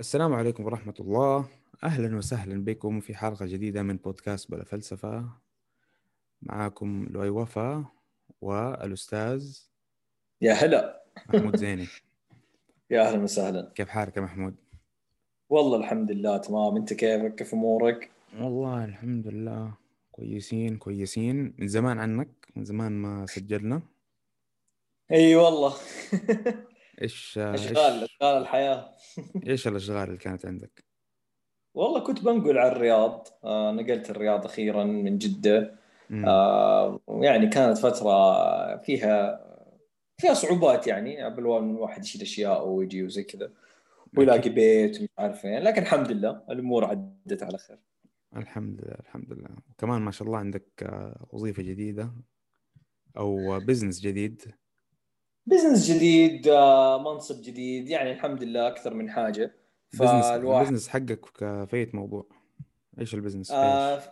السلام عليكم ورحمة الله. أهلا وسهلا بكم في حلقة جديدة من بودكاست بلا فلسفة. معاكم لؤي وفا والأستاذ يا هلا. محمود زيني. يا أهلا وسهلا. كيف حالك يا محمود؟ والله الحمد لله تمام. أنت كيفك؟ كيف أمورك؟ والله الحمد لله. كويسين كويسين. من زمان عنك من زمان ما سجلنا. إي والله. إيش أشغال أشغال الحياة. إيش الأشغال اللي كانت عندك؟ والله كنت بنقل على الرياض. آه نقلت الرياض أخيرا من جدة. آه يعني كانت فترة فيها فيها صعوبات يعني ما الواحد يشيل أشياء ويجي وزي كذا. ويلاقي. بيت ومش عارف وين لكن الحمد لله الأمور عدت على خير. الحمد لله الحمد لله. وكمان ما شاء الله عندك آه، وظيفة جديدة أو بزنس جديد. بزنس جديد آه منصب جديد يعني الحمد لله أكثر من حاجة. بزنس فالواحد البزنس حقك في موضوع. إيش ال business آه؟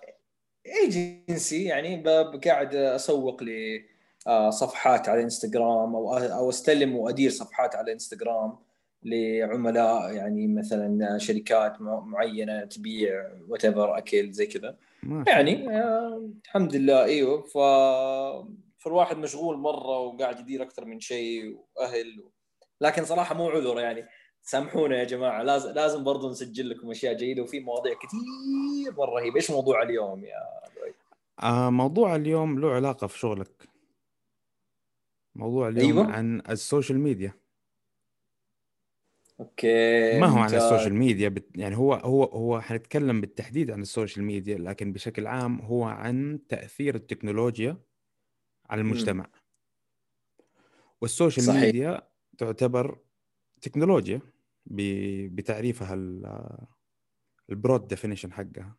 ايجنسي يعني قاعد أسوق لصفحات على انستغرام أو أو أستلم وأدير صفحات على انستغرام لعملاء يعني مثلا شركات مع- معينة تبيع what أكل زي كذا. يعني آه الحمد لله إيوه. ف فالواحد مشغول مرة وقاعد يدير أكثر من شيء وأهل لكن صراحة مو عذر يعني. سامحونا يا جماعة. لازم لازم برضو نسجل لكم أشياء جيدة وفي مواضيع كثير مرة رهيبه إيش موضوع اليوم يا لؤي؟ آه موضوع اليوم له علاقة في شغلك. موضوع اليوم أيوه. عن السوشيال ميديا. أوكي ما هو عن السوشيال ميديا؟ بت... يعني هو هو هو حنتكلم بالتحديد عن السوشيال ميديا لكن بشكل عام هو عن تأثير التكنولوجيا على. المجتمع والسوشيال صحيح ميديا تعتبر تكنولوجيا. بتعريفها ال broad definition حقها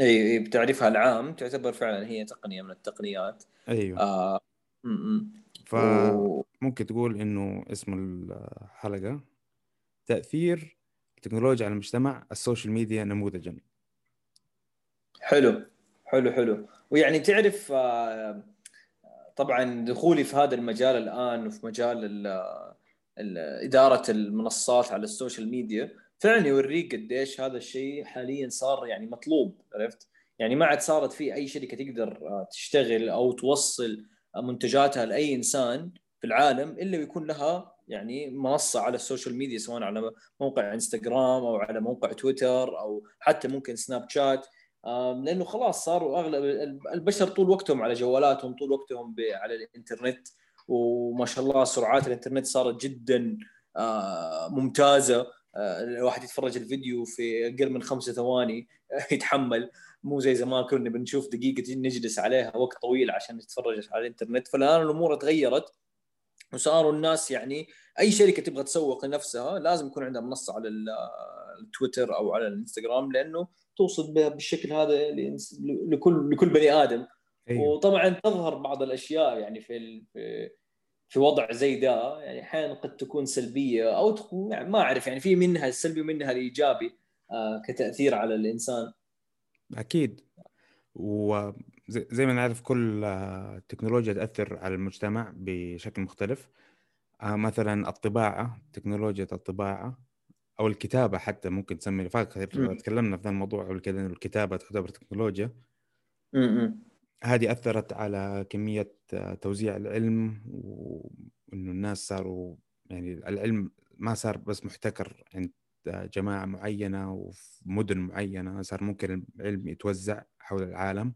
إي بتعريفها العام تعتبر فعلا هي تقنية من التقنيات أيوه آه م- م. فممكن تقول إنه اسم الحلقة تأثير التكنولوجيا على المجتمع السوشيال ميديا نموذجا حلو حلو حلو ويعني تعرف آه، طبعا دخولي في هذا المجال الآن وفي مجال ال- ال- إدارة المنصات على السوشيال ميديا فعلا يوريك قديش هذا الشيء حاليا صار يعني مطلوب عرفت؟ يعني ما عاد صارت في أي شركة تقدر آه، تشتغل أو توصل منتجاتها لأي إنسان في العالم إلا ويكون لها يعني منصة على السوشيال ميديا سواء على موقع إنستغرام أو على موقع تويتر أو حتى ممكن سناب شات لأنه خلاص صاروا أغلب البشر طول وقتهم على جوالاتهم طول وقتهم على الإنترنت وما شاء الله سرعات الإنترنت صارت جدا آه، ممتازة. آه، الواحد يتفرج الفيديو في أقل من خمسة ثواني يتحمل. مو زي زمان كنا بنشوف دقيقة نجلس عليها وقت طويل عشان نتفرج على الإنترنت. فالآن الأمور تغيرت وصاروا الناس يعني أي شركة تبغى تسوق لنفسها لازم يكون عندها منصة على ال- التويتر أو على الإنستغرام لأنه توصل بها بالشكل هذا لكل لكل بني آدم. أيوه. وطبعا تظهر بعض الأشياء يعني في في وضع زي ده. يعني أحيانا قد تكون سلبية أو تكون يعني ما أعرف. يعني في منها السلبي ومنها الإيجابي آه، كتأثير على الإنسان. أكيد. وزي زي ما نعرف كل آه، تكنولوجيا تأثر على المجتمع بشكل مختلف. آه، مثلا الطباعة تكنولوجيا الطباعة أو الكتابة حتى ممكن تسمي فاكر. تكلمنا في ذا الموضوع قبل كده إنه الكتابة تعتبر تكنولوجيا. هذه أثرت على كمية آه، توزيع العلم وإنه الناس صاروا يعني العلم ما صار بس محتكر عند آه، جماعة معينة وفي مدن معينة صار ممكن العلم يتوزع حول العالم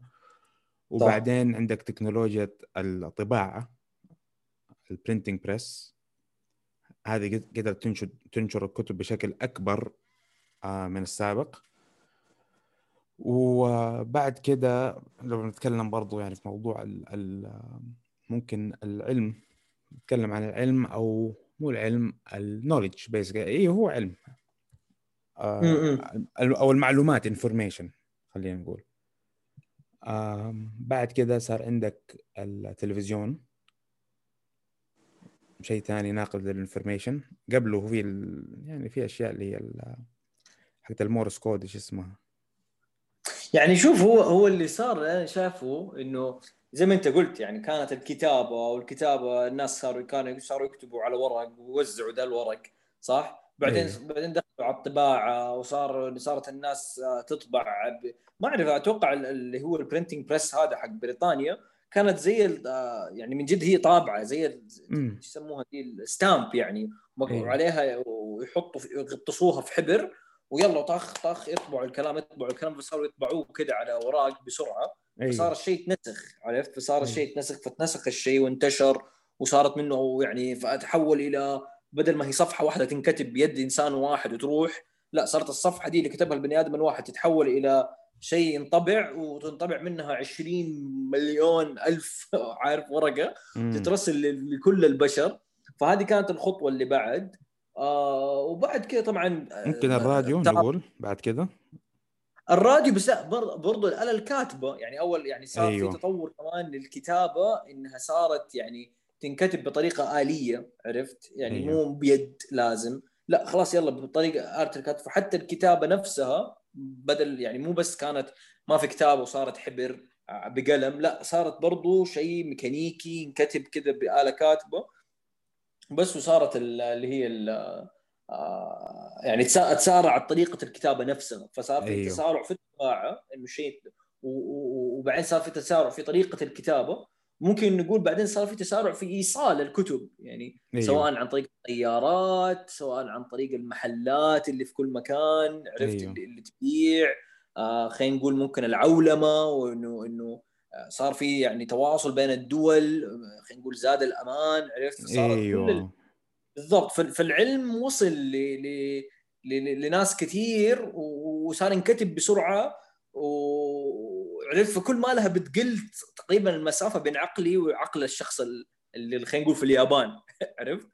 وبعدين عندك تكنولوجيا الطباعة ال printing press هذه قد- قدرت تنشر تنشر الكتب بشكل أكبر آه، من السابق. وبعد كده لو نتكلم برضو يعني في موضوع ال ال ممكن العلم نتكلم عن العلم أو مو العلم ال knowledge basically اي هو علم. آه. أو المعلومات information خلينا نقول. بعد كده صار عندك التلفزيون. شيء ثاني ناقل لل information قبله في ال... يعني في أشياء اللي هي ال- حقت ال Morse code إيش اسمها يعني شوف هو هو اللي صار أنا شافه إنه زي ما أنت قلت يعني كانت الكتابة والكتابة الناس صاروا كانوا صاروا يكتبوا على ورق ويوزعوا ذا الورق صح؟ بعدين أيوه. بعدين دخلوا على الطباعة وصار صارت الناس تطبع ب... ما أعرف أتوقع ال- اللي هو ال printing press هذا حق بريطانيا كانت زي آه، يعني من جد هي طابعة زي يسموها دي؟ ال stamp يعني. مقطوع أيوه. عليها ويحطوا يغطسوها في حبر ويلا طخ طخ يطبعوا الكلام يطبعوا الكلام فصاروا يطبعوه كذا على أوراق بسرعة. فصار أيوه الشيء يتنسخ عرفت؟ فصار أيوه. الشيء يتنسخ فتنسخ الشيء وانتشر وصارت منه يعني فتحول إلى بدل ما هي صفحة واحدة تنكتب بيد إنسان واحد وتروح لا صارت الصفحة دي اللي كتبها البني آدم الواحد تتحول إلى شيء ينطبع وتنطبع منها 20 مليون ألف عارف ورقة. تترسل لكل البشر. فهذه كانت الخطوة اللي بعد. آه وبعد كده طبعا آه، ممكن الراديو تعرف- نقول بعد كده؟ الراديو بس برضو الاله الكاتبة. يعني أول يعني صار أيوة. في تطور كمان للكتابة إنها صارت يعني تنكتب بطريقة آلية عرفت؟ يعني أيوة. مو بيد لازم. لا خلاص يلا بطريقة آرت الكاتب. فحتى الكتابة نفسها بدل يعني مو بس كانت ما في كتاب وصارت حبر بقلم لا صارت برضو شيء ميكانيكي ينكتب كذا بآلة كاتبة. بس وصارت ال- اللي هي ال- آه، يعني تسا- تسارعت طريقة الكتابة نفسها. فصار في أيوه. تسارع في الطباعة إنه شيء وبعدين صار في تسارع في طريقة الكتابة. ممكن نقول بعدين صار في تسارع في إيصال الكتب يعني أيوه. سواء عن طريق الطيارات سواء عن طريق المحلات اللي في كل مكان عرفت أيوه. اللي, تبيع آه خلينا نقول ممكن العولمة وانه إنه آه، صار في يعني تواصل بين الدول آه، خلينا نقول زاد الأمان عرفت صارت كل ال... أيوه بالضبط فال- فالعلم وصل ل... ل... ل... لناس كثير و- وصار ينكتب بسرعة وعرفت فكل ما لها بتقل تقريبا المسافة بين عقلي وعقل الشخص ال- اللي خلينا نقول في اليابان عرفت؟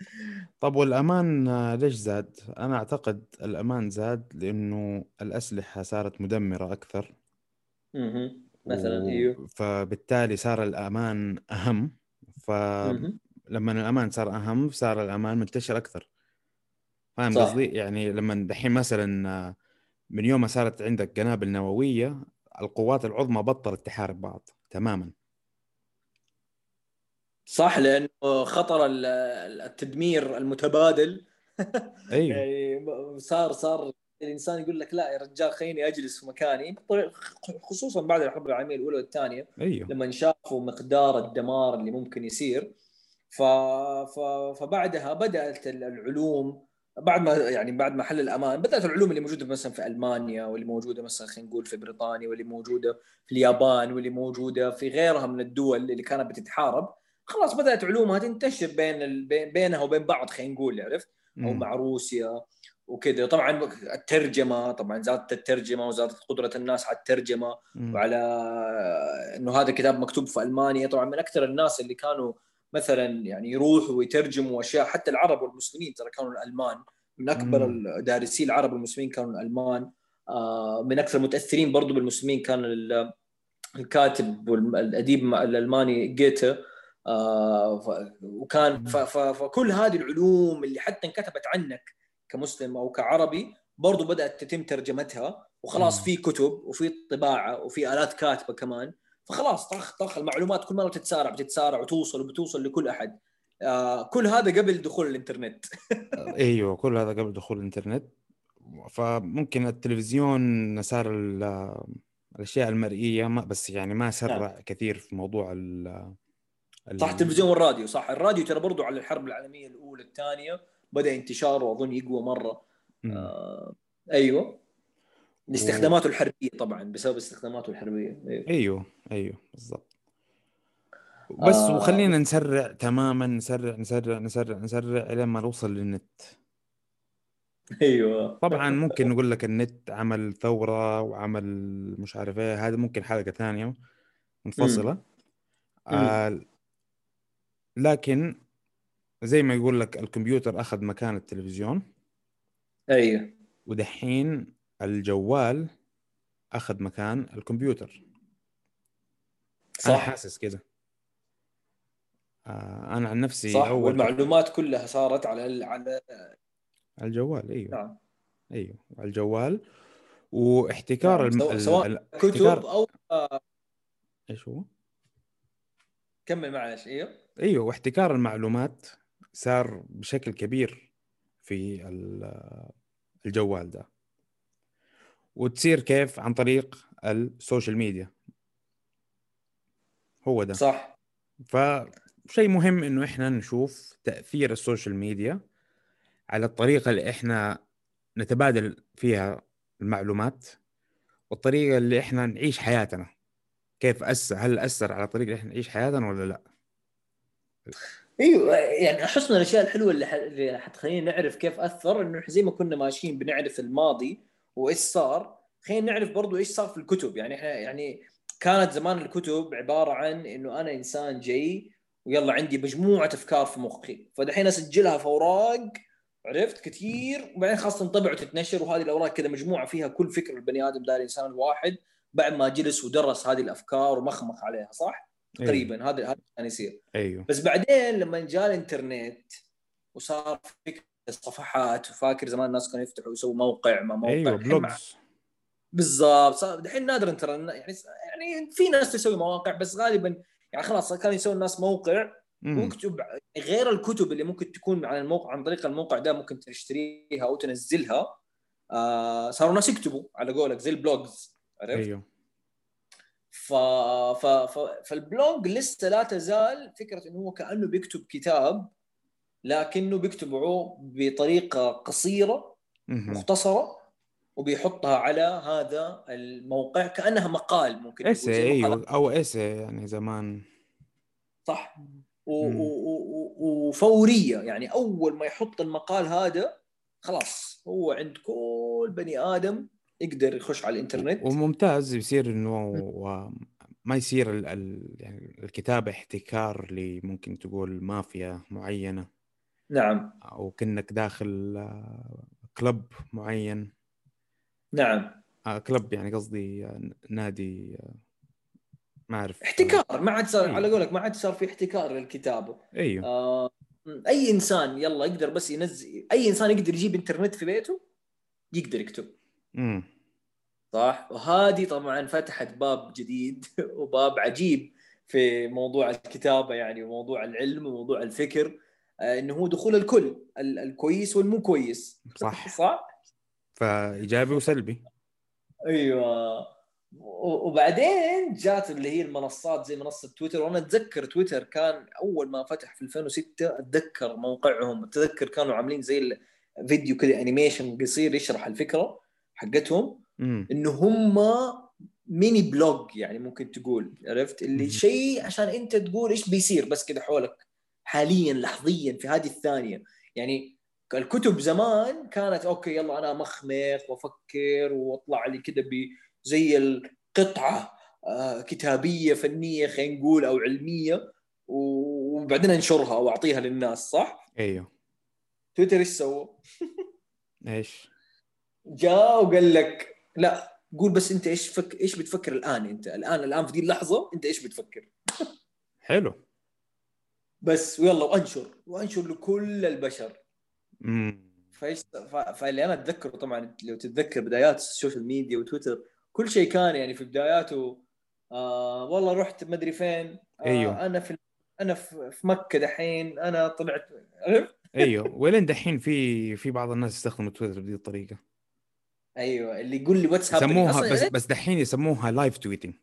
طب والأمان ليش زاد؟ أنا أعتقد الأمان زاد لأنه الأسلحة صارت مدمرة أكثر أها مثلا إيوه فبالتالي صار الأمان أهم فلما. الأمان صار أهم صار الأمان منتشر أكثر فاهم. قصدي؟ يعني لما دحين مثلا من يوم ما صارت عندك قنابل نووية القوات العظمى بطلت تحارب بعض تماما. صح لأنه خطر ال- التدمير المتبادل. أيوه. يعني صار صار الإنسان يقول لك لا يا رجال خليني أجلس في مكاني. خصوصا بعد الحرب العالمية الأولى والثانية أيوه. لما شافوا مقدار الدمار اللي ممكن يصير. ف... ف... فبعدها بدأت العلوم بعد ما يعني بعد ما حل الأمان بدات العلوم اللي موجودة مثلا في ألمانيا واللي موجودة مثلا خلينا نقول في بريطانيا واللي موجودة في اليابان واللي موجودة في غيرها من الدول اللي كانت بتتحارب خلاص بدأت علومها تنتشر بين ال... بين- بينها وبين بعض خلينا نقول عرفت أو. مع روسيا وكذا طبعا الترجمة طبعا زادت الترجمة وزادت قدرة الناس على الترجمة مم. وعلى إنه هذا الكتاب مكتوب في ألمانيا طبعا من أكثر الناس اللي كانوا مثلا يعني يروحوا ويترجموا أشياء. حتى العرب والمسلمين ترى كانوا الألمان. من أكبر. الدارسين العرب والمسلمين كانوا الألمان. آه، من أكثر المتأثرين برضو بالمسلمين كان ال- الكاتب والأديب الألماني جيته آه، وكان فكل هذه العلوم اللي حتى انكتبت عنك كمسلم أو كعربي برضو بدأت تتم ترجمتها. وخلاص. في كتب وفي طباعة وفي آلات كاتبة كمان. فخلاص طخ طخ المعلومات كل مرة بتتسارع بتتسارع وتوصل وبتوصل لكل أحد. آه كل هذا قبل دخول الإنترنت. إيوه كل هذا قبل دخول الإنترنت. فممكن التلفزيون صار ال- الأشياء المرئية ما بس يعني ما سرع كثير في موضوع ال ال- صح التلفزيون والراديو صح. الراديو ترى برضو على الحرب العالمية الأولى الثانية بدأ انتشاره واظن يقوى مرة. آه أيوه. لاستخداماته الحربية طبعا بسبب استخداماته الحربية. أيوه. أيوه أيوه بالضبط. بس آه. وخلينا نسرع تماما نسرع نسرع نسرع نسرع الين ما نوصل للنت. أيوه. طبعا ممكن نقول لك النت عمل ثورة وعمل مش عارف إيه هذا ممكن حلقة ثانية منفصلة. آه لكن زي ما يقول لك الكمبيوتر أخذ مكان التلفزيون. أيوه. ودحين الجوال أخذ مكان الكمبيوتر. أنا صح. حاسس كده. آه أنا عن نفسي صح أول والمعلومات كلها صارت على ال- على الجوال إيوه. نعم. إيوه على الجوال. واحتكار نعم، الم... سواء- ال- كتب احتكار أو إيش هو؟ كمل معلش إيوه. إيوه واحتكار المعلومات صار بشكل كبير في ال- الجوال ده. وتصير كيف عن طريق السوشيال ميديا. هو ده. صح. فشيء مهم إنه إحنا نشوف تأثير السوشيال ميديا على الطريقة اللي إحنا نتبادل فيها المعلومات والطريقة اللي إحنا نعيش حياتنا. كيف اثر هل أثر على الطريقة اللي إحنا نعيش حياتنا ولا لا؟ إيوه يعني احس من الأشياء الحلوة اللي, ح... اللي حتخلينا نعرف كيف أثر إنه زي ما كنا ماشيين بنعرف الماضي وإيش صار؟ خلينا نعرف برضو إيش صار في الكتب. يعني إحنا يعني كانت زمان الكتب عبارة عن إنه أنا إنسان جاي ويلا عندي مجموعة أفكار في مخي. فدحين أسجلها في أوراق عرفت؟ كثير وبعدين خلاص تنطبع وتتنشر وهذه الأوراق كذا مجموعة فيها كل فكر البني آدم ده الانسان الواحد بعد ما جلس ودرس هذه الأفكار ومخمخ عليها صح؟ تقريبا هذا هذا كان يصير. أيوه. بس بعدين لما جاء الإنترنت وصار فكره الصفحات وفاكر زمان الناس كانوا يفتحوا يسووا موقع ما موقع أيوه blogs بالضبط صار دحين نادرا ترى يعني يعني في ناس تسوي مواقع بس غالبا يعني خلاص كانوا يسوي الناس موقع مم. واكتب غير الكتب اللي ممكن تكون على الموقع عن طريق الموقع ده ممكن تشتريها أو تنزلها آه صاروا ناس يكتبوا على قولك زي ال blogs عرفت؟ أيوه ف... ف... ف... فال blog لسه لا تزال فكرة إنه هو كأنه بيكتب كتاب لكنه بيكتبه بطريقة قصيرة. مختصرة وبيحطها على هذا الموقع كأنها مقال ممكن اسي مقالات. أيوه أو اسي يعني زمان صح. وفورية يعني أول ما يحط المقال هذا خلاص هو عند كل بني آدم يقدر يخش على الإنترنت وممتاز يصير إنه ما يصير ال ال يعني الكتابة احتكار لممكن تقول مافيا معينة نعم. أو كأنك داخل آه، كلب معين. نعم. آه، كلب يعني قصدي آه، نادي آه، ما أعرف. احتكار ما عاد صار أيوه. على قولك ما عاد صار في احتكار للكتابة. إيوه. آه أي إنسان يلا يقدر بس ينزل أي إنسان يقدر يجيب إنترنت في بيته يقدر يكتب. امم صح؟ وهذه طبعا فتحت باب جديد وباب عجيب في موضوع الكتابة يعني وموضوع العلم وموضوع الفكر. آه إنه هو دخول الكل ال- الكويس والمو كويس. صح؟ صح. فإيجابي وسلبي. أيوه. وبعدين جات اللي هي المنصات زي منصة تويتر. وأنا أتذكر تويتر كان أول ما فتح في 2006 أتذكر موقعهم. أتذكر كانوا عاملين زي الفيديو كذا انيميشن قصير يشرح الفكرة حقتهم. إنه هم mini blog يعني ممكن تقول عرفت؟ اللي. شيء عشان أنت تقول إيش بيصير بس كذا حولك. حاليا لحظيا في هذه الثانية. يعني الكتب زمان كانت okay يلا أنا مخمخ وأفكر وأطلع لي كذا ب- زي القطعة آه، كتابية فنية خلينا نقول أو علمية وبعدين أنشرها أو أعطيها للناس صح؟ أيوه. تويتر إيش سوى؟ إيش؟ جاء وقال لك لا قول بس أنت إيش فك... إيش بتفكر الآن أنت؟ الآن الآن في دي اللحظة أنت إيش بتفكر؟ حلو. بس ويلا وأنشر وأنشر لكل البشر. امم فايش. فاللي أنا أتذكره طبعا لو تتذكر بدايات السوشيال ميديا وتويتر كل شيء كان يعني في بداياته. آه والله رحت مدري فين. آه أيوه. أنا في أنا في مكة دحين. أنا طلعت أيوه. ولين دحين في في بعض الناس يستخدموا تويتر بهذه الطريقة. أيوه. اللي يقول لي what's happening يسموها بس بس دحين يسموها live tweeting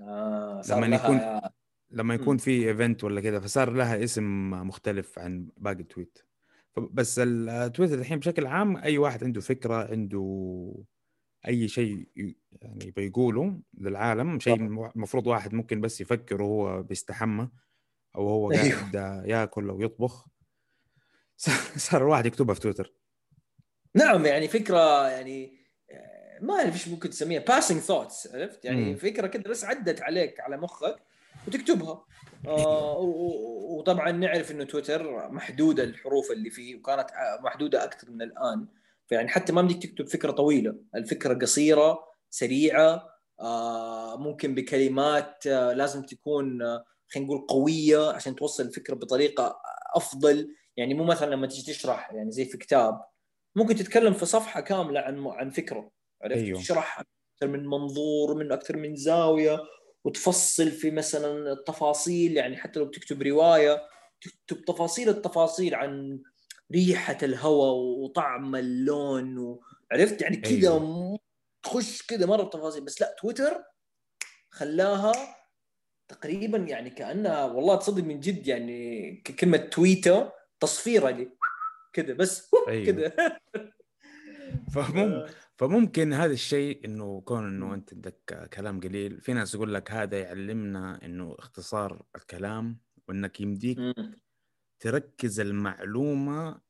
آه لما يكون- لما يكون مم. في event ولا كذا فصار لها اسم مختلف عن باقي ال tweet بس التويتر الحين بشكل عام أي واحد عنده فكرة عنده أي شيء يعني بيقوله للعالم شيء. المفروض واحد ممكن بس يفكر وهو بيستحمى أو هو أيوه. قاعد ياكل أو يطبخ صار الواحد يكتبها في تويتر نعم يعني فكرة يعني آه، ما أعرف إيش ممكن تسميها passing thoughts عرفت يعني مم. فكرة كده بس عدت عليك على مخك وتكتبها. آه وطبعا نعرف إنه تويتر محدودة الحروف اللي فيه وكانت محدودة أكثر من الآن. فيعني حتى ما بدك تكتب فكرة طويلة الفكرة قصيرة سريعة آه ممكن بكلمات آه لازم تكون آه خلينا نقول قوية عشان توصل الفكرة بطريقة أفضل. يعني مو مثلا لما تيجي تشرح يعني زي في كتاب ممكن تتكلم في صفحة كاملة عن عن فكرة. عرفت؟ أيوه. تشرح أكثر من منظور من أكثر من زاوية. وتفصل في مثلا التفاصيل يعني حتى لو بتكتب رواية تكتب تفاصيل التفاصيل عن ريحة الهواء وطعم اللون وعرفت يعني كذا أيوه. تخش كذا مرة بتفاصيل. بس لا تويتر خلاها تقريبا يعني كأنها والله تصدق من جد يعني كلمة تويتر تصفيرة دي. كذا بس أيوه. كذا فممكن هذا الشيء إنه كون إنه أنت عندك كلام قليل في ناس يقول لك هذا يعلمنا إنه اختصار الكلام وإنك يمديك. تركز المعلومة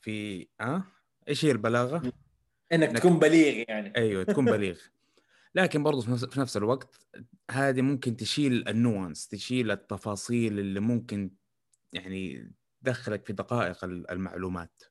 في آه إيش هي البلاغة؟ إنك إنك- تكون بليغ يعني. أيوه تكون بليغ. لكن برضه في نفس- في نفس الوقت هذه ممكن تشيل النوانس تشيل التفاصيل اللي ممكن يعني تدخلك في دقائق ال- المعلومات.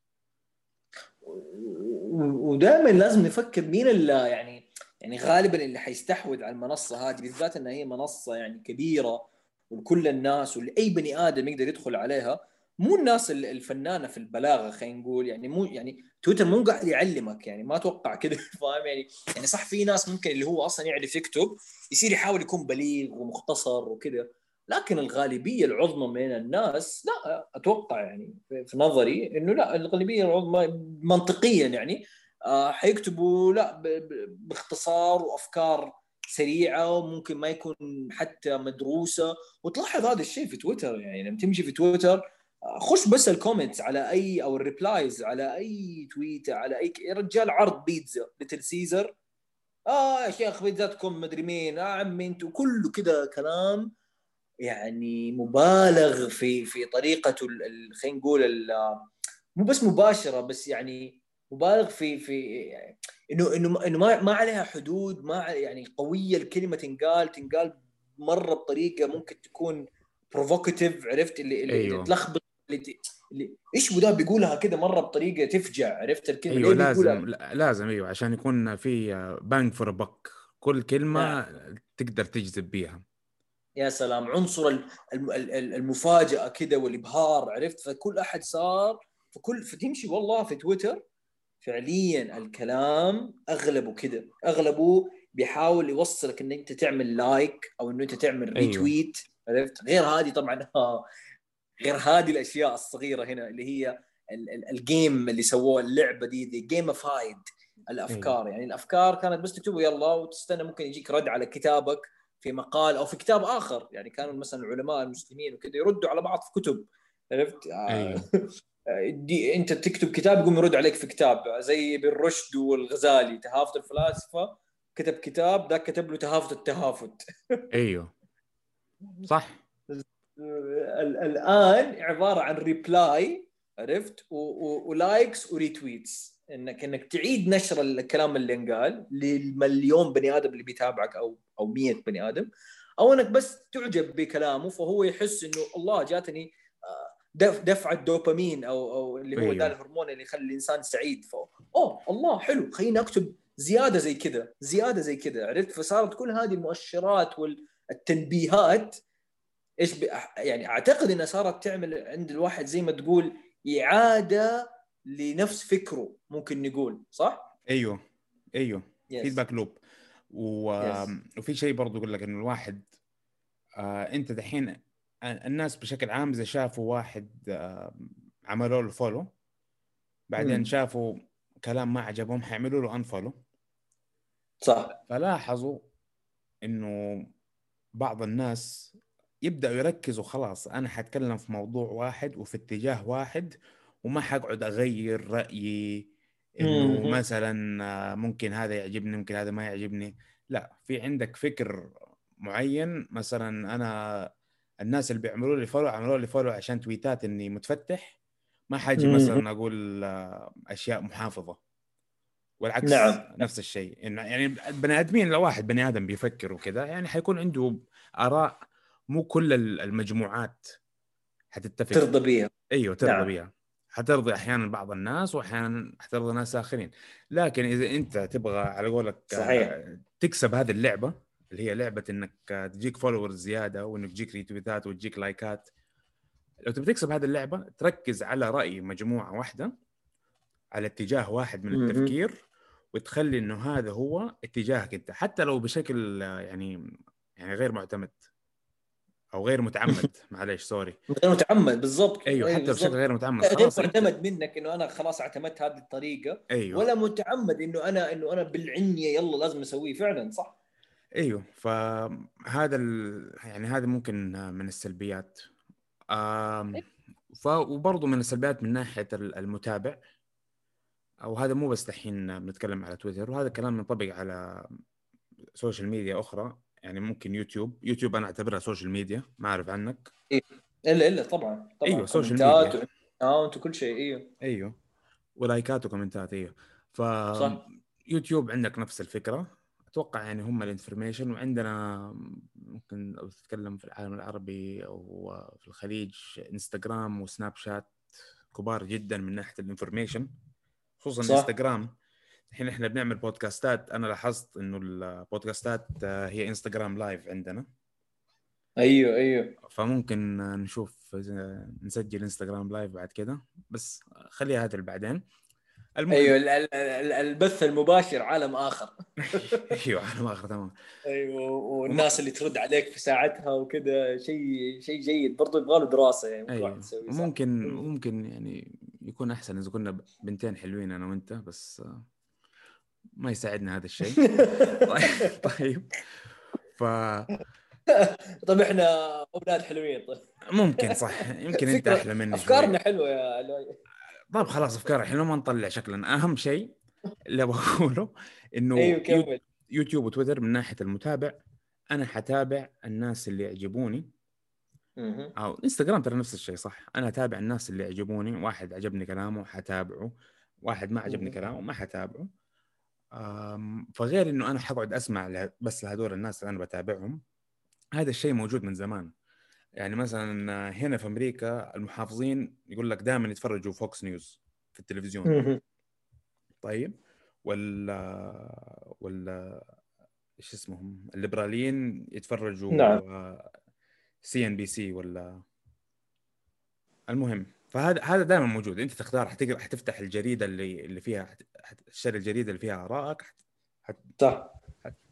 ودائما لازم نفكر مين اللي يعني يعني غالبا اللي حيستحوذ على المنصة هذه بالذات إنها هي منصة يعني كبيرة ولكل الناس ولأي بني آدم يقدر يدخل عليها مو الناس ال- الفنانة في البلاغة خلينا نقول يعني مو يعني تويتر مو قاعد يعلمك يعني ما أتوقع كذا فاهم؟ يعني يعني صح في ناس ممكن اللي هو أصلا يعرف يكتب يصير يحاول يكون بليغ ومختصر وكذا لكن الغالبية العظمى من الناس لا أتوقع يعني في نظري إنه لا الغالبية العظمى منطقيا يعني آه، حيكتبوا لا باختصار وأفكار سريعة وممكن ما يكون حتى مدروسة. وتلاحظ هذا الشيء في تويتر يعني لما تمشي في تويتر آه، خش بس ال comments على أي أو ال replies على أي tweet على أي رجال عرض بيتزا ليتل سيزر آه يا شيخ بيتزاتكم مدري مين آه عمي أنتوا كله كذا كلام. يعني مبالغ في في طريقته خلينا نقول مو بس مباشرة بس يعني مبالغ في في إنه إنه إنه ما ما عليها حدود ما يعني قوية الكلمة تنقال تنقال مرة بطريقة ممكن تكون provocative عرفت؟ اللي اللي, أيوه. تلخبط اللي, اللي إيش بدا بيقولها كده مرة بطريقة تفجع عرفت الكلمة؟ أيوه؟ لازم لا- لازم أيوه عشان يكون في bang for buck كل كلمة تقدر تجذب بيها. يا سلام عنصر ال- الم- ال- ال- المفاجأة كده والإبهار عرفت؟ فكل أحد صار فكل فتمشي والله في تويتر فعليا الكلام أغلبه كده أغلبه بيحاول يوصلك إن أنت تعمل like أو انه أنت تعمل أيوه. retweet عرفت؟ غير هذه طبعا آه، غير هذه الأشياء الصغيرة هنا اللي هي ال- ال- ال game اللي سووه اللعبة دي دي gamified الأفكار. يعني الأفكار كانت بس تكتبه يلا وتستنى ممكن يجيك رد على كتابك في مقال أو في كتاب آخر. يعني كانوا مثلا العلماء المسلمين وكذا يردوا على بعض في كتب عرفت؟ آه، أيوه. دي أنت تكتب كتاب يقوم يرد عليك في كتاب زي ابن رشد والغزالي تهافت الفلاسفة كتب كتاب ذاك كتب له تهافت التهافت. أيوه. صح. ال- الآن عبارة عن reply عرفت؟ و likes و retweets انك إنك تعيد نشر الكلام اللي انقال للمليون بني آدم اللي بيتابعك أو أو 100 بني آدم أو أنك بس تعجب بكلامه فهو يحس إنه الله جاتني آه، دف دفعة دوبامين أو أو اللي هو أيوه. ده الهرمون اللي يخلي الإنسان سعيد ف أوه الله حلو خليني أكتب زيادة زي كذا زيادة زي كذا عرفت فصارت كل هذه المؤشرات والتنبيهات إيش. يعني أعتقد إنها صارت تعمل عند الواحد زي ما تقول إعادة لنفس فكره ممكن نقول صح؟ أيوه أيوه. feedback loop و... Yes. وفي شيء برضو يقول لك إنه الواحد آه أنت دحين الناس بشكل عام إذا شافوا واحد آه عملوا له follow بعدين مم. شافوا كلام ما عجبهم حيعملوا له unfollow صح فلاحظوا إنه بعض الناس يبدأوا يركزوا خلاص أنا حتكلم في موضوع واحد وفي اتجاه واحد وما حقعد أغير رأيي إنه. مثلا آه، ممكن هذا يعجبني ممكن هذا ما يعجبني لا في عندك فكر معين مثلا أنا الناس اللي بيعملوا لي follow عملوا لي follow عشان تويتات إني متفتح ما حاجي. مثلا أقول آه، أشياء محافظة والعكس نعم. نفس الشيء يعني البني آدمين لو واحد بني آدم بيفكر وكذا يعني حيكون عنده آراء مو كل ال- المجموعات حتتفق ترضى بيها أيوه ترضى نعم. بيها حترضي أحيانا بعض الناس واحيانا حترضي ناس آخرين لكن إذا أنت تبغى على قولك آه، صحيح. تكسب هذه اللعبة اللي هي لعبة إنك آه، تجيك followers زيادة وانك تجيك ريتويتات وتجيك لايكات لو تبي تكسب هذه اللعبة تركز على رأي مجموعة واحدة على اتجاه واحد من. التفكير وتخلي إنه هذا هو اتجاهك أنت حتى لو بشكل آه، يعني يعني غير معتمد أو غير متعمد. معلش سوري غير متعمد بالضبط. أيوه أيوة حتى بشكل بالضبط. غير متعمد غير معتمد منك إنه أنا خلاص اعتمدت هذه الطريقة. أيوه. ولا متعمد إنه أنا إنه أنا بالعنيه يلا لازم أسويه. فعلا صح. أيوه فهذا ال... يعني هذا ممكن من السلبيات. آم... ف... وبرضه من السلبيات من ناحية ال- المتابع. أو هذا مو بس دحين بنتكلم على تويتر وهذا الكلام ينطبق على social media أخرى. يعني ممكن يوتيوب يوتيوب أنا أعتبرها social media ما أعرف عنك. إلا إلا طبعا طبعا. أيوة، social media. و account وكل شيء إيوه. أيوه. ولايكات وكومنتات إيوه. ف صح. يوتيوب عندك نفس الفكرة. أتوقع يعني هم ال information وعندنا ممكن لو تتكلم في العالم العربي أو في الخليج إنستغرام وسناب شات كبار جدا من ناحية ال information خصوصا صح. إنستغرام. الحين إحنا بنعمل بودكاستات. أنا لاحظت إنه البودكاستات آه، هي انستغرام live عندنا. أيوه أيوه. فممكن نشوف إذا نسجل انستغرام live بعد كده. بس خليها هذا بعدين. المهم أيوه ال- ال- ال- البث المباشر عالم آخر. أيوه ما آخر تمام أيوه والناس اللي ترد عليك في ساعتها وكذا شيء شيء جيد. برضه يبغى له دراسة يعني صح. ممكن مم. ممكن يعني يكون أحسن إذا كنا بنتين حلوين أنا وأنت. بس آه، ما يساعدنا هذا الشيء. طيب. طيب طيب إحنا أولاد حلوين طيب. فممكن صح. يمكن انت أحلى مني أفكارنا حلوة يا لؤي. طيب خلاص افكار إحنا ما نطلع شكلنا أهم شيء اللي بقوله إنه يو- كمل. يوتيوب وتويتر من ناحية المتابع أنا حتابع الناس اللي يعجبوني. أو إنستغرام ترى نفس الشيء صح. أنا أتابع الناس اللي يعجبوني واحد عجبني كلامه حتابعه. واحد ما عجبني. كلامه ما حتابعه. فغير إنه أنا حقعد أسمع بس لهذول الناس اللي أنا بتابعهم هذا الشيء موجود من زمان. يعني مثلا هنا في أمريكا المحافظين يقول لك دائما يتفرجوا فوكس نيوز في التلفزيون. طيب ولا ولا إيش اسمهم؟ الليبراليين يتفرجوا نعم. سي إن بي سي ولا؟ المهم فهذا هذا دائما موجود. أنت تختار حتقرأ حتفتح الجريدة اللي اللي فيها حتشتري الجريده اللي فيها آرائك حت- صح.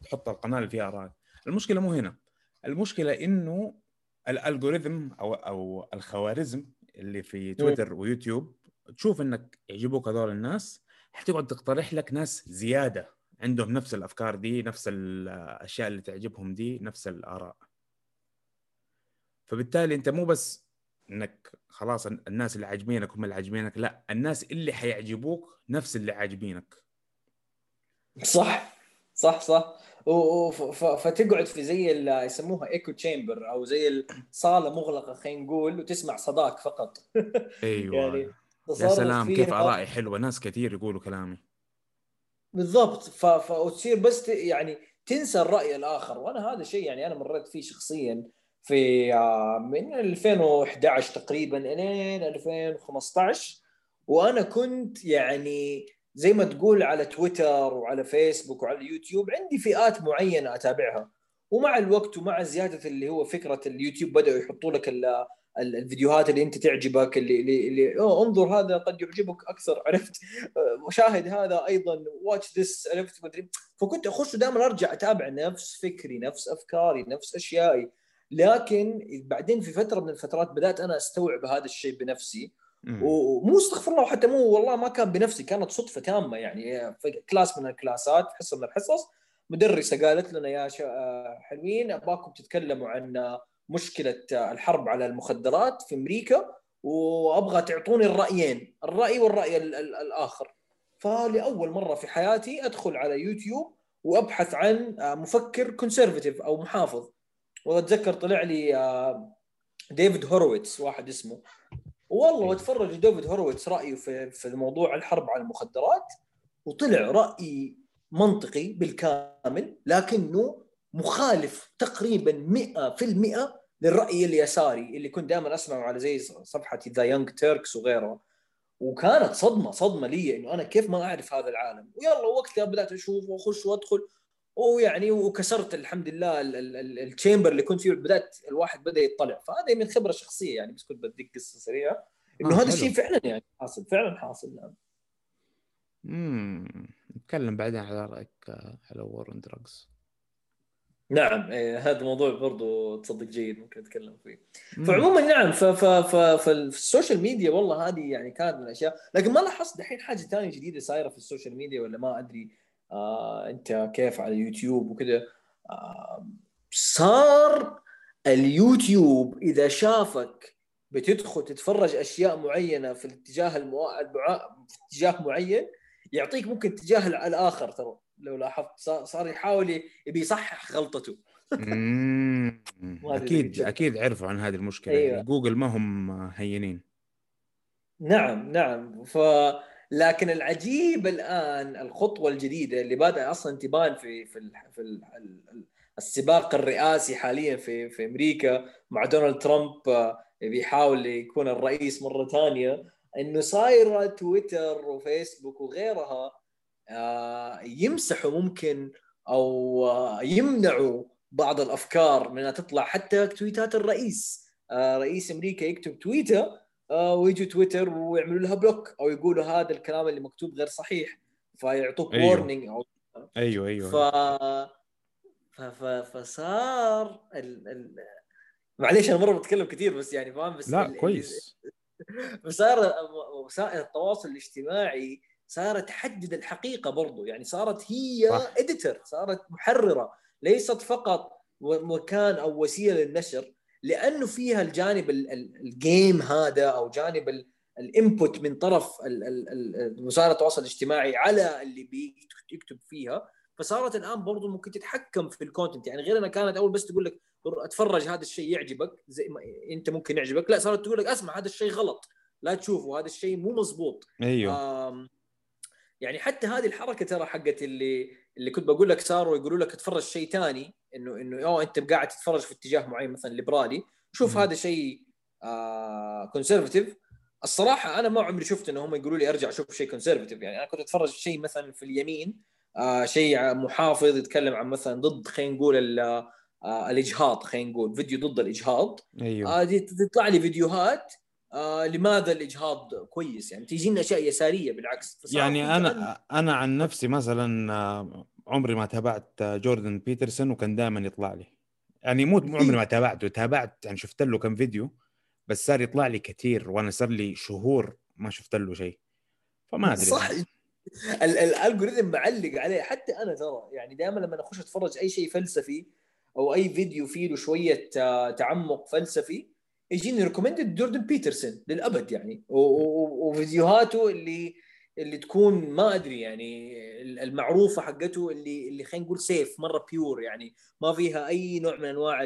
تحط القناة اللي فيها آرائك. المشكلة مو هنا. المشكلة إنه ال algorithm أو أو الخوارزم اللي في تويتر ويوتيوب تشوف إنك يعجبوك هذول الناس حتقعد تقترح لك ناس زيادة عندهم نفس الأفكار دي نفس الأشياء اللي تعجبهم دي نفس الآراء. فبالتالي أنت مو بس إنك خلاص الناس اللي عاجبينك هم اللي عاجبينك لا الناس اللي حيعجبوك نفس اللي عاجبينك. صح صح صح. فتقعد في زي ال- يسموها ايكو تشامبر أو زي الصالة مغلقة خلينا نقول وتسمع صداك فقط. أيوه. يعني يا سلام كيف ارائي حلوة. ناس كثير يقولوا كلامي. بالضبط. ف... ف... وتصير بس. يعني تنسى الرأي الآخر. وأنا هذا شيء يعني أنا مريت فيه شخصيا. في آه، من 2011 تقريبا إلين 2015 وأنا كنت يعني زي ما تقول على تويتر وعلى فيسبوك وعلى اليوتيوب عندي فئات معينة أتابعها. ومع الوقت ومع زيادة اللي هو فكرة اليوتيوب بدأوا يحطوا لك ال... ال- الفيديوهات اللي أنت تعجبك اللي اللي, اللي انظر هذا قد يعجبك أكثر عرفت؟ شاهد هذا أيضا watch this عرفت؟ فكنت أخش دائما أرجع أتابع نفس فكري نفس أفكاري نفس أشيائي. لكن بعدين في فترة من الفترات بدأت أنا أستوعب هذا الشيء بنفسي. ومو استغفر الله وحتى مو والله ما كان بنفسي كانت صدفة تامة يعني في class من الكلاسات حصة من الحصص مدرسة قالت لنا يا. آه، حلوين أباكم تتكلموا عن مشكلة الحرب على المخدرات في أمريكا وأبغى تعطوني الرأيين الرأي والرأي ال- ال- الآخر فلأول مرة في حياتي أدخل على يوتيوب وأبحث عن آه، مفكر conservative أو محافظ واتذكر طلع لي آه، ديفيد هورويتس واحد اسمه. والله واتفرج ديفيد هورويتس رأيه في في موضوع الحرب على المخدرات وطلع رأي منطقي بالكامل لكنه مخالف تقريبا 100% للرأي اليساري اللي كنت دائما أسمعه على زي صفحة The Young Turks وغيرها. وكانت صدمة صدمة لي إنه أنا كيف ما أعرف هذا العالم. ويلا وقتها بدأت أشوف واخش وأدخل. ويعني وكسرت الحمد لله ال- ال- ال- ال chamber اللي كنت فيه بدأت الواحد بدأ يطلع. فهذا من خبرة شخصية يعني بس كنت بديك قصة سريعة. إنه آه، هذا. الشيء فعلا يعني حاصل فعلا حاصل نعم. امم نتكلم بعدين على رأيك آه، على war drugs نعم إيه هذا موضوع برضو تصدق جيد ممكن نتكلم فيه. فعموما نعم ف ف ف في السوشيال ميديا والله هذه يعني كانت من الأشياء. لكن ما لاحظت دحين حاجة ثانية جديدة صايرة في السوشيال ميديا ولا ما أدري؟ آه أنت كيف على اليوتيوب وكذا آه صار اليوتيوب إذا شافك بتدخل تتفرج أشياء معينة في الاتجاه المو... في اتجاه معين يعطيك ممكن اتجاه الآخر ترى. لو لاحظت صار يحاول يبي يصحح غلطته. أكيد أكيد عرفوا عن هذه المشكلة. أيوة. جوجل ما هم هينين. نعم نعم. ف لكن العجيب الآن الخطوة الجديدة اللي بدا أصلا تبان في في في ال السباق الرئاسي حاليا في في أمريكا مع دونالد ترامب آه، بيحاول يكون الرئيس مرة ثانية إنه صايره تويتر وفيسبوك وغيرها آه، يمسحوا ممكن أو آه، يمنعوا بعض الأفكار من تطلع حتى تويتات الرئيس آه، رئيس أمريكا يكتب تويتر ويجوا تويتر ويعملوا لها block أو يقولوا هذا الكلام اللي مكتوب غير صحيح فيعطوك أيوه. warning أو أيوه أيوه ف... ف... ف... فصار ال... ال... معليش أنا مرة بتكلم كثير بس يعني فاهم بس لا ال... كويس. فصار وسائل التواصل الاجتماعي صارت تحدد الحقيقة برضو يعني صارت هي editor صارت محررة ليست فقط مكان أو وسيلة للنشر. لأنه فيها الجانب الجيم هذا أو جانب الانبوت من طرف وسائل التواصل الاجتماعي على اللي بيكتب فيها. فصارت الآن برضو ممكن تتحكم في ال content يعني غير أنها كانت أول بس تقول لك اتفرج هذا الشيء يعجبك زي ما أنت ممكن يعجبك. لا صارت تقول لك أسمع هذا الشيء غلط. لا تشوفه هذا الشيء مو مزبوط أيوه. يعني حتى هذه الحركة ترى حقت اللي اللي كنت بقول لك صاروا يقولوا لك اتفرج شيء ثاني انه إنه أوه أنت قاعد تتفرج في اتجاه معين مثلا ليبرالي. شوف هذا شيء آه conservative الصراحة أنا ما عمري شفت إنه هم يقولوا لي أرجع أشوف شيء conservative يعني أنا كنت أتفرج شيء مثلا في اليمين آه شيء محافظ يتكلم عن مثلا ضد خلينا نقول آه الإجهاض خلينا نقول فيديو ضد الإجهاض. أيوه. آه تطلع لي فيديوهات آه لماذا الإجهاض كويس؟ يعني تيجينا أشياء يسارية بالعكس. يعني أنا أنا عن نفسي مثلا آه، عمري ما تابعت جوردن بيترسون وكان دائما يطلع لي. يعني مو عمري ما تابعته تابعت يعني شفت له كم فيديو بس صار يطلع لي كثير وأنا صار لي شهور ما شفت له شيء. فما أدري صح. ال algorithm معلق عليه. حتى أنا ترى يعني دائما لما أخش أتفرج أي شيء فلسفي أو أي فيديو فيه له شوية آه، تعمق فلسفي يجيني recommended جوردن بيترسون للأبد يعني. وفيديوهاته اللي اللي تكون ما أدري يعني المعروفة حقته اللي اللي خلينا نقول safe مرة pure يعني. ما فيها أي نوع من أنواع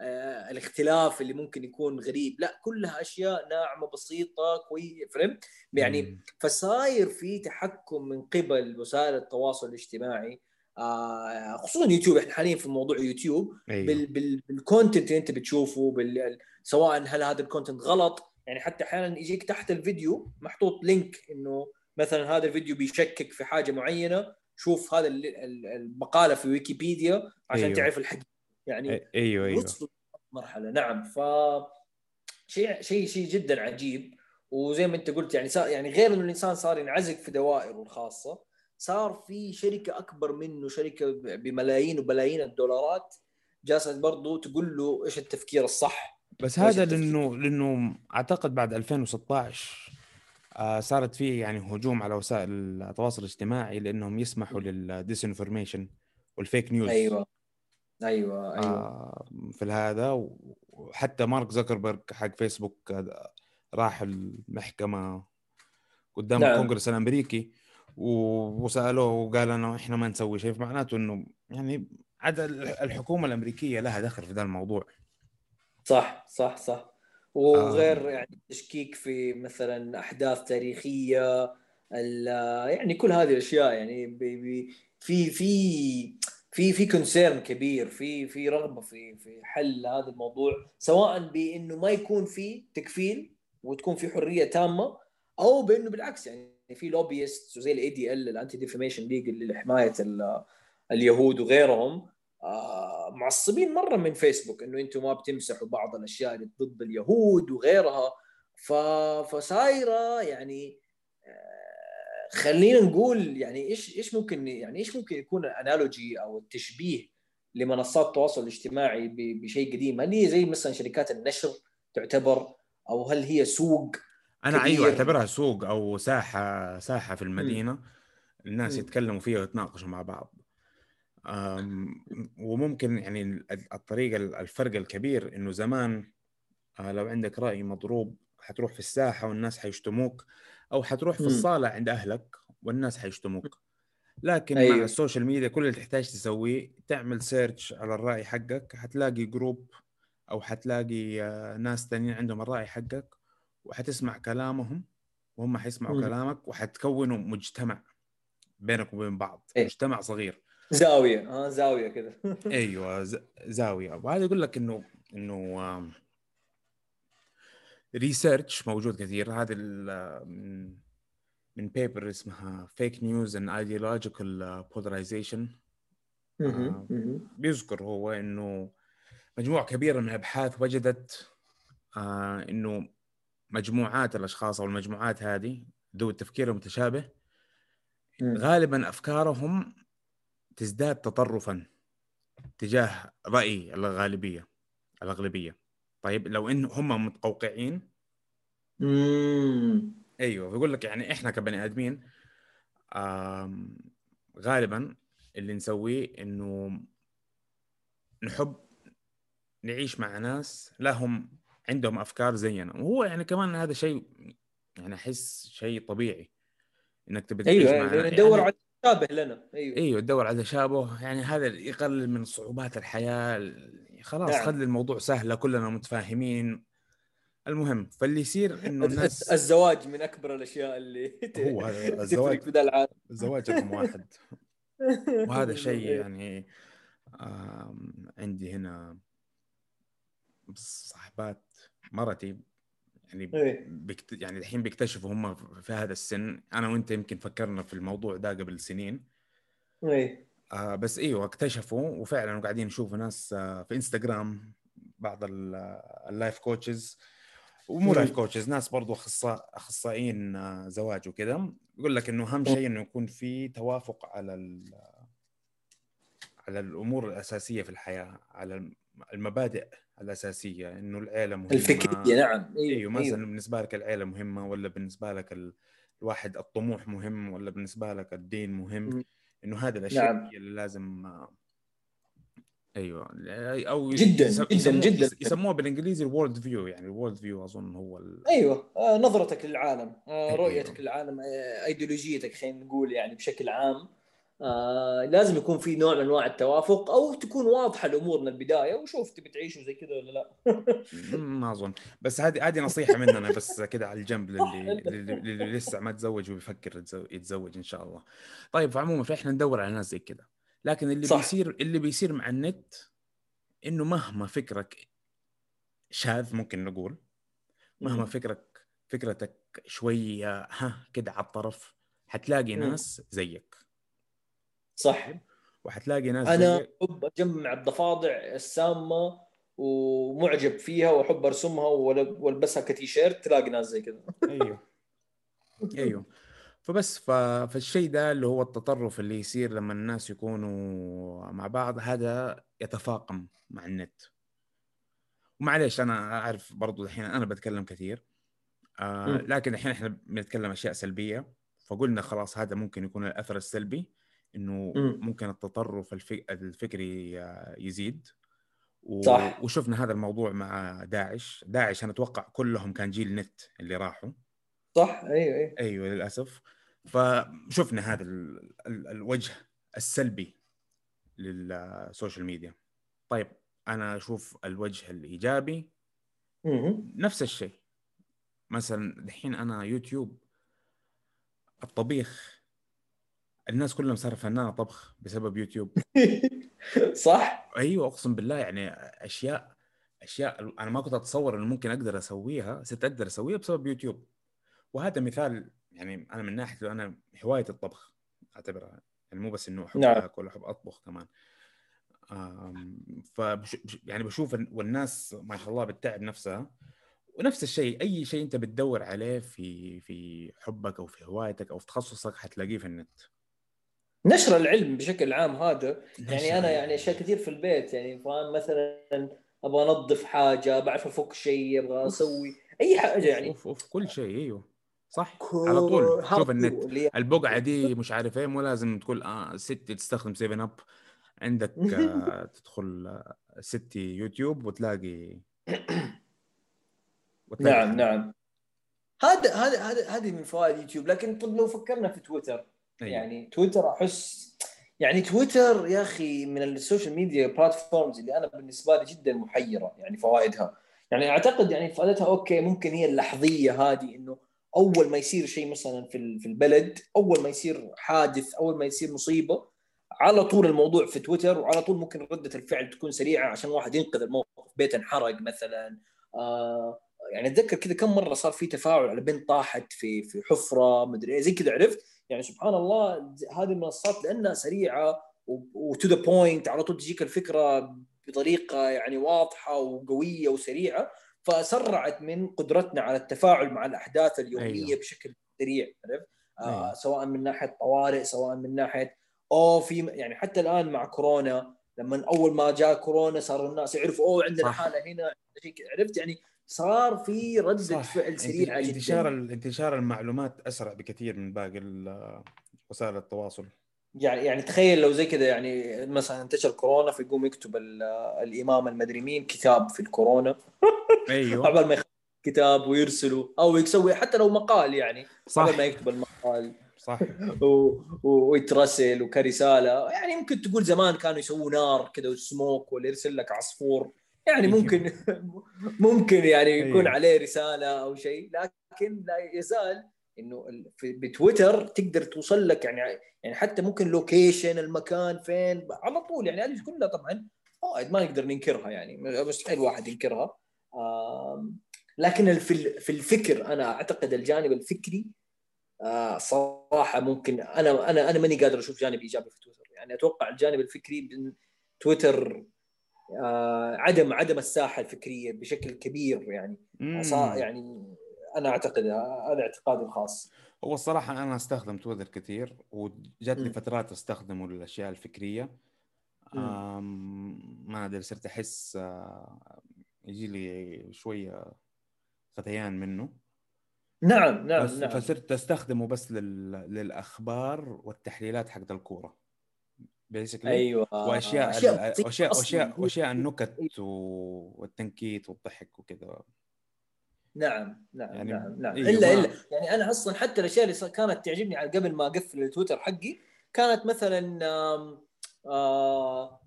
آه، الاختلاف اللي ممكن يكون غريب. لا كلها أشياء ناعمة بسيطة كويس فهمت؟ يعني فصاير في تحكم من قبل وسائل التواصل الاجتماعي آه خصوصا يوتيوب. إحنا حاليا في موضوع يوتيوب. أيوه. بال بال بال content اللي أنت بتشوفه بال سواء هل هذا ال content غلط يعني حتى أحيانا يجيك تحت الفيديو محطوط link إنه مثلا هذا الفيديو بيشكك في حاجة معينة شوف هذا المقاله في ويكيبيديا عشان أيوه. تعرف الحقيقة يعني أيوه أيوه. مرحلة نعم. ف شيء شيء شيء جدا عجيب. وزي ما أنت قلت يعني صار يعني غير إنه الإنسان صار ينعزق في دوائره الخاصة صار في شركة أكبر منه شركة بملايين وبلايين الدولارات جالسة برضه تقول له إيش التفكير الصح؟ بس هذا لأنه لأنه أعتقد بعد 2016 آه صارت في يعني هجوم على وسائل التواصل الاجتماعي لأنهم يسمحوا لل disinformation وال fake news. أيوه. أيوه أيوه. آه في هذا وحتى مارك زكربرج حق فيسبوك راح المحكمة قدام نعم. الكونغرس الأمريكي وسألوه وقال إنه إحنا ما نسوي شيء فمعناته إنه يعني عاد الحكومة الأمريكية لها دخل في ذا الموضوع. صح صح صح وغير آه. يعني تشكيك في مثلا أحداث تاريخية يعني كل هذه الأشياء يعني بي بي في في في في concern كبير في في رغبة في في حل هذا الموضوع سواء بإنه ما يكون في تكفيل وتكون في حرية تامة أو بإنه بالعكس يعني في lobbyist زي ال ADL ال Anti-Defamation League لحمايه اليهود وغيرهم معصبين مرة من فيسبوك إنه أنتم ما بتمسحوا بعض الأشياء اللي ضد اليهود وغيرها. فصايرة يعني آه، خلينا نقول يعني إيش إيش ممكن يعني إيش ممكن يكون الانالوجي أو التشبيه لمنصات التواصل الاجتماعي بشيء قديم هل هي زي مثلا شركات النشر تعتبر أو هل هي سوق أنا أيوه أعتبرها سوق أو ساحه ساحة في المدينة م. الناس م. يتكلموا فيها ويتناقشوا مع بعض وممكن يعني الطريقة الفرق الكبير إنه زمان آه، لو عندك رأي مضروب حتروح في الساحة والناس حيشتموك أو حتروح في الصالة عند أهلك والناس حيشتموك لكن أيوه. مع السوشيال ميديا كل اللي تحتاج تسويه تعمل search على الرأي حقك حتلاقي group أو حتلاقي آه، ناس ثانيين عندهم الرأي حقك وحتسمع كلامهم وهم حيسمعوا م. كلامك وحتكونوا مجتمع بينك وبين بعض أيه. مجتمع صغير زاوية آه زاوية كذا أيوه زاوية. وهذا يقول لك إنه إنه research موجود كثير. هذا من من paper اسمها fake news and ideological polarization بيذكر هو إنه مجموعة كبيرة من الأبحاث وجدت آه إنه مجموعات الأشخاص أو المجموعات هذه ذو التفكير المتشابه غالبا أفكارهم تزداد تطرفا تجاه رأي الغالبية الأغلبية. طيب لو إن هم متقوقعين. أيوه بيقول لك يعني إحنا كبني آدمين غالبا اللي نسويه إنه نحب نعيش مع ناس لهم عندهم أفكار زينا وهو يعني كمان هذا شيء يعني أحس شيء طبيعي إنك تبي تعيش أيوة مع يعني ندور على تشابه لنا أيوه. إيوه تدور على تشابه يعني هذا يقلل من صعوبات الحياة خلاص نعم. خلي الموضوع سهله كلنا متفاهمين. المهم فاللي يصير إنه الناس الزواج من أكبر الأشياء اللي هو هذا الزواج في العالم. الزواج رقم واحد. وهذا شيء يعني عندي هنا صاحبات مرتي. يعني إيه. بكت... يعني الحين بيكتشفوا هم في هذا السن. أنا وأنت يمكن فكرنا في الموضوع ده قبل سنين. إيه. آه بس إيوه اكتشفوا وفعلا قاعدين نشوف ناس آه في انستغرام بعض ال life coaches ومو life coaches ناس برضو أخصاء أخصائيين آه زواج وكذا يقول لك إنه أهم شيء إنه يكون في توافق على على الأمور الأساسية في الحياة على المبادئ. الأساسية إنه العيله مهمة. الفكرية نعم. إيوه, أيوه مثلا أيوه. بالنسبة لك العيله مهمة ولا بالنسبة لك الواحد الطموح مهم ولا بالنسبة لك الدين مهم؟ إنه هذه الأشياء نعم. اللي لازم أيوه أو جدا جدا جدا. يسموها بالإنجليزي ال worldview يعني ال worldview أظن هو ال... أيوه. آه نظرتك للعالم آه أيوه. رؤيتك للعالم آه إيديولوجيتك خلينا نقول يعني بشكل عام. آه لازم يكون في نوع من أنواع التوافق أو تكون واضحة الأمور من البداية وشوف تبي تعيشوا زي كذا ولا لا. ما أظن. بس هذه هذه نصيحة مننا بس كذا على الجنب للي, للي, للي لسه ما تزوج وبيفكر يتزوج إن شاء الله. طيب فعموما فاحنا ندور على ناس زي كذا. لكن اللي صح. بيصير اللي بيصير مع النت إنه مهما فكرك شاذ ممكن نقول مهما فكرك فكرتك شوية ها كده على الطرف حتلاقي ناس زيك. صح. وحتلاقي ناس أنا أحب أجمع الضفادع السامة ومعجب فيها وأحب أرسمها وألبسها كتيشيرت تلاقي ناس زي كذا. أيوه. أيوه. فبس فالشيء ده اللي هو التطرف اللي يصير لما الناس يكونوا مع بعض هذا يتفاقم مع النت. ومعليش أنا أعرف برضو الحين أنا بتكلم كثير. آه لكن الحين إحنا بنتكلم أشياء سلبية. فقلنا خلاص هذا ممكن يكون الأثر السلبي. إنه ممكن التطرف الفكري يزيد و... صح. وشفنا هذا الموضوع مع داعش. داعش أنا أتوقع كلهم كان جيل نت اللي راحوا. صح أيوه أيوه. أيوه للأسف. فشفنا هذا ال... ال... الوجه السلبي للسوشيال ميديا. طيب أنا أشوف الوجه الإيجابي نفس الشيء. مثلا دحين أنا يوتيوب الطبيخ الناس كلهم صار فنانه طبخ بسبب يوتيوب. صح؟ أيوه أقسم بالله يعني أشياء أشياء أنا ما كنت أتصور إنه ممكن أقدر أسويها صرت أقدر أسويها بسبب يوتيوب. وهذا مثال يعني أنا من ناحية أنا هواية الطبخ أعتبرها يعني مو بس إنه أحب نعم. آكل أحب أطبخ كمان. ف يعني بشوف والناس ما شاء الله بتتعب نفسها. ونفس الشيء أي شيء أنت بتدور عليه في في حبك أو في هوايتك أو في تخصصك حتلاقيه في النت. نشر العلم بشكل عام هذا. يعني أنا يعني أشياء كثير في البيت يعني فاهم؟ مثلا أبغى أنظف حاجة بعرف أفك شيء أبغى أسوي أي حاجة يعني. أوف أوف. كل شيء إيوه. صح؟ على طول. شوف النت البقعة دي مش عارف إيه مو لازم تقول آه ستي تستخدم 7 أب. عندك آه تدخل آه ستي يوتيوب وتلاقي, وتلاقي نعم نعم. هذا هذا هذا هذه من فوائد يوتيوب. لكن طب لو فكرنا في تويتر أيوه. يعني تويتر احس يعني تويتر يا أخي من ال social media platforms اللي أنا بالنسبة لي جدا محيرة يعني فوائدها. يعني أعتقد يعني فائدتها okay ممكن هي اللحظية هذه إنه أول ما يصير شيء مثلا في في البلد أول ما يصير حادث أول ما يصير مصيبة على طول الموضوع في تويتر وعلى طول ممكن ردة الفعل تكون سريعة عشان واحد ينقذ الموقف بيت انحرق مثلا. آه يعني أتذكر كذا كم مرة صار في تفاعل على بنت طاحت في في حفرة مدري إيه زي كذا عرفت؟ يعني سبحان الله هذه المنصات لأنها سريعة و to the point على طول تجيك الفكرة بطريقة يعني واضحة وقوية وسريعة فسرعت من قدرتنا على التفاعل مع الأحداث اليومية أيوه. بشكل سريع عرفت؟ آه أيوه. سواء من ناحية طوارئ سواء من ناحية أو في يعني حتى الآن مع كورونا لما أول ما جاء كورونا صار الناس يعرفوا أوه عندنا حالة هنا عرفت يعني صار في رده صح. فعل سريعه جدا. انتشار انتشار المعلومات أسرع بكثير من باقي وسائل التواصل. يعني يعني تخيل لو زي كذا يعني مثلا انتشر كورونا فيقوم يكتب الإمام المدري مين كتاب في الكورونا. أيوه. قبل ما كتاب ويرسله أو يسوي حتى لو مقال يعني. صح. قبل ما يكتب المقال. صح. و... ويترسل وكرسالة. يعني ممكن تقول زمان كانوا يسووا نار كذا وسموك ولا يرسل لك عصفور. يعني أيوه. ممكن ممكن يعني يكون أيوه. عليه رسالة أو شيء لكن لا يزال إنه بتويتر تقدر توصل لك يعني يعني حتى ممكن لوكيشن المكان فين على طول يعني هذه كلها طبعا فوائد ما نقدر ننكرها يعني مستحيل واحد ينكرها لكن في الفكر أنا أعتقد الجانب الفكري آه، صراحة ممكن أنا أنا أنا ماني قادر أشوف جانب إيجابي في تويتر يعني أتوقع الجانب الفكري تويتر عدم عدم الساحة الفكرية بشكل كبير يعني. يعني أنا أعتقد هذا اعتقادي الخاص. هو الصراحة أنا أستخدم تويتر كثير وجات لي فترات أستخدمه للأشياء الفكرية. ما أدري صرت أحس آه، يجي لي شوية غثيان منه. نعم نعم بس نعم. فصرت أستخدمه بس لل... للأخبار والتحليلات حقت الكورة. بيسكلي أيوه. وأشياء أشياء أشياء واشياء, وأشياء النكت والتنكيت والضحك وكذا. نعم نعم يعني نعم نعم. إيه إلا إلا. يعني أنا أصلا حتى الأشياء اللي كانت تعجبني على قبل ما أقفل التويتر حقي كانت مثلا آه آه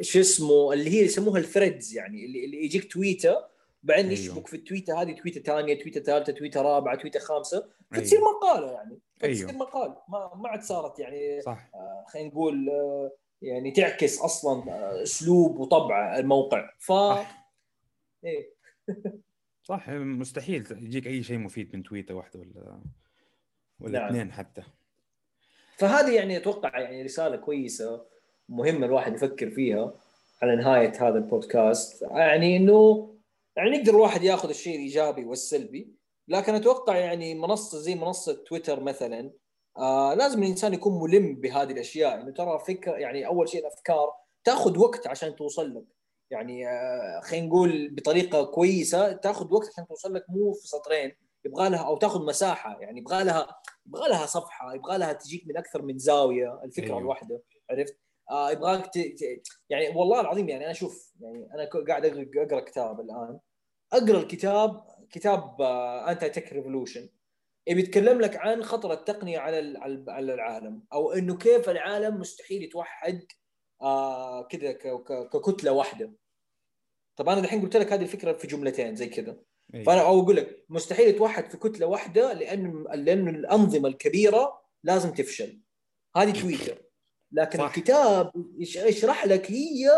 شو اسمه اللي هي يسموها ال threads يعني اللي, اللي يجيك تويتر بعدين أيوه. يشبك في التويتر هذه تويتر ثانية تويتر ثالثة تويتر رابعة تويتر خامسة فتصير أيوه. مقالة يعني فتصير أيوه. مقال ما ما عاد صارت يعني صح آه خلينا نقول آه يعني تعكس أصلا آه، أسلوب وطبع الموقع ف صح. إيه صح مستحيل يجيك أي شيء مفيد من تويتر واحدة ولا ولا نعم. اثنين حتى فهذه يعني أتوقع يعني رسالة كويسة مهمه الواحد يفكر فيها على نهاية هذا البودكاست يعني إنه يعني نقدر الواحد ياخذ الشيء الإيجابي والسلبي لكن أتوقع يعني منصة زي منصة تويتر مثلا آه لازم الإنسان يكون ملم بهذه الأشياء انه ترى فكرة يعني أول شيء الأفكار تأخذ وقت عشان توصل لك يعني آه خلينا نقول بطريقة كويسة تأخذ وقت عشان توصل لك مو في سطرين يبغى لها أو تأخذ مساحة يعني يبغى لها يبغى لها صفحة يبغى لها تجيك من أكثر من زاوية الفكرة أيوه. الواحدة عرفت؟ آه يبغاك ت... يعني والله العظيم يعني أنا أشوف يعني أنا قاعد أقرأ كتاب الآن. أقرأ الكتاب كتاب انتي تك ريفولوشن بيتكلم لك عن خطر التقنية على على العالم أو إنه كيف العالم مستحيل يتوحد آه كذا ككتلة واحدة. طب أنا الحين قلت لك هذه الفكرة في جملتين زي كذا. أيوة. فأنا أو أقول لك مستحيل يتوحد في كتلة واحدة لأن لأن الأنظمة الكبيرة لازم تفشل. هذه تويتر. لكن صح. الكتاب يشرح لك هي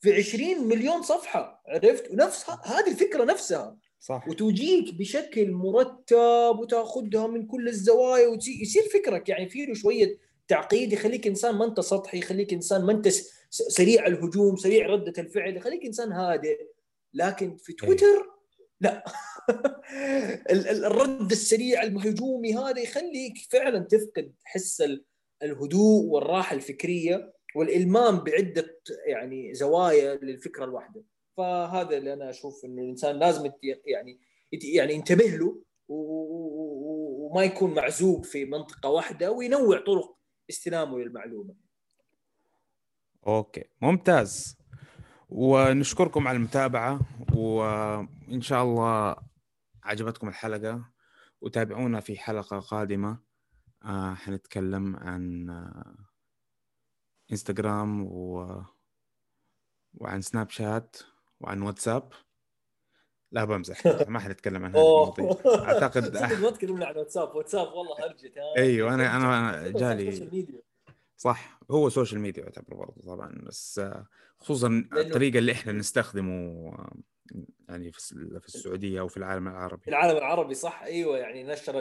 في 20 مليون صفحة عرفت؟ ونفس هذه الفكرة نفسها. صح. وتجيك بشكل مرتب وتاخذها من كل الزوايا ويصير فكرك يعني فيه شوية تعقيد يخليك إنسان ما انت سطحي يخليك إنسان ما انت سريع الهجوم سريع ردة الفعل يخليك إنسان هادئ. لكن في إيه. تويتر لا. الرد السريع الهجومي هذا يخليك فعلا تفقد حس الهدوء والراحة الفكرية والإلمام بعدة يعني زوايا للفكرة الواحدة. فهذا اللي أنا أشوف إنه الإنسان لازم يعني يعني ينتبه له وما يكون معزوب في منطقة واحدة وينوع طرق استلامه للمعلومة. أوكي ممتاز. ونشكركم على المتابعة وإن شاء الله عجبتكم الحلقة وتابعونا في حلقة قادمة. آه حنتكلم عن آه انستغرام و... وعن سناب شات وعن واتساب لا بمزح ما حنتكلم عن هذه المواضيع. أعتقد ما تكلمنا عن واتساب واتساب والله هرجت أيوه أنا أنا جالي صح هو social media يعتبر برضه طبعا بس خصوصا الطريقة اللي إحنا نستخدمه يعني في في السعودية أو في العالم العربي. في العالم العربي صح؟ أيوه يعني نشر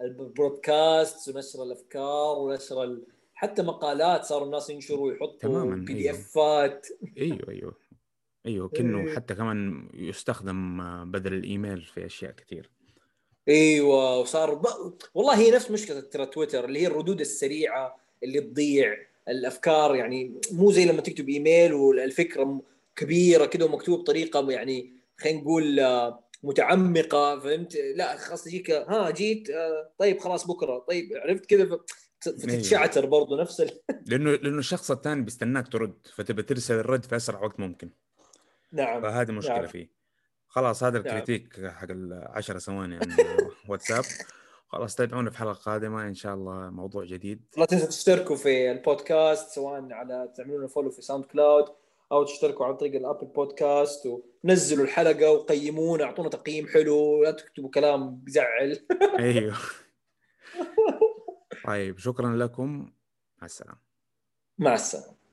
ال broadcast ونشر الأفكار ونشر حتى مقالات صاروا الناس ينشروا ويحطوا PD Fات أيوه أيوه. أيوه كانه إيه. حتى كمان يستخدم بدل الإيميل في أشياء كثير أيوه وصار ب... والله هي نفس مشكلة ترى تويتر اللي هي الردود السريعة اللي تضيع الأفكار. يعني مو زي لما تكتب إيميل والفكرة كبيرة كده ومكتوب بطريقة يعني خلينا نقول آه، متعمقة فهمت لا خلاص تجيك ها جيت آه، طيب خلاص بكرة طيب عرفت كذا فتتشعتر. برضه نفس ال... لأنه لأنه الشخص الثاني بيستناك ترد فتبى ترسل الرد في أسرع وقت ممكن نعم فهذه مشكلة نعم. فيه خلاص هذا نعم. ال critique نعم. حق العشر ثواني عن واتساب خلاص تابعونا في حلقة قادمة إن شاء الله موضوع جديد لا تنسوا تشتركوا في البودكاست سواء على تعملوا follow في ساوند كلاود أو تشتركوا عن طريق الأبل بودكاست ونزلوا الحلقة وقيمونا أعطونا تقييم حلو لا تكتبوا كلام يزعل. أيوه. طيب شكرا لكم. مع السلامة. مع السلامة.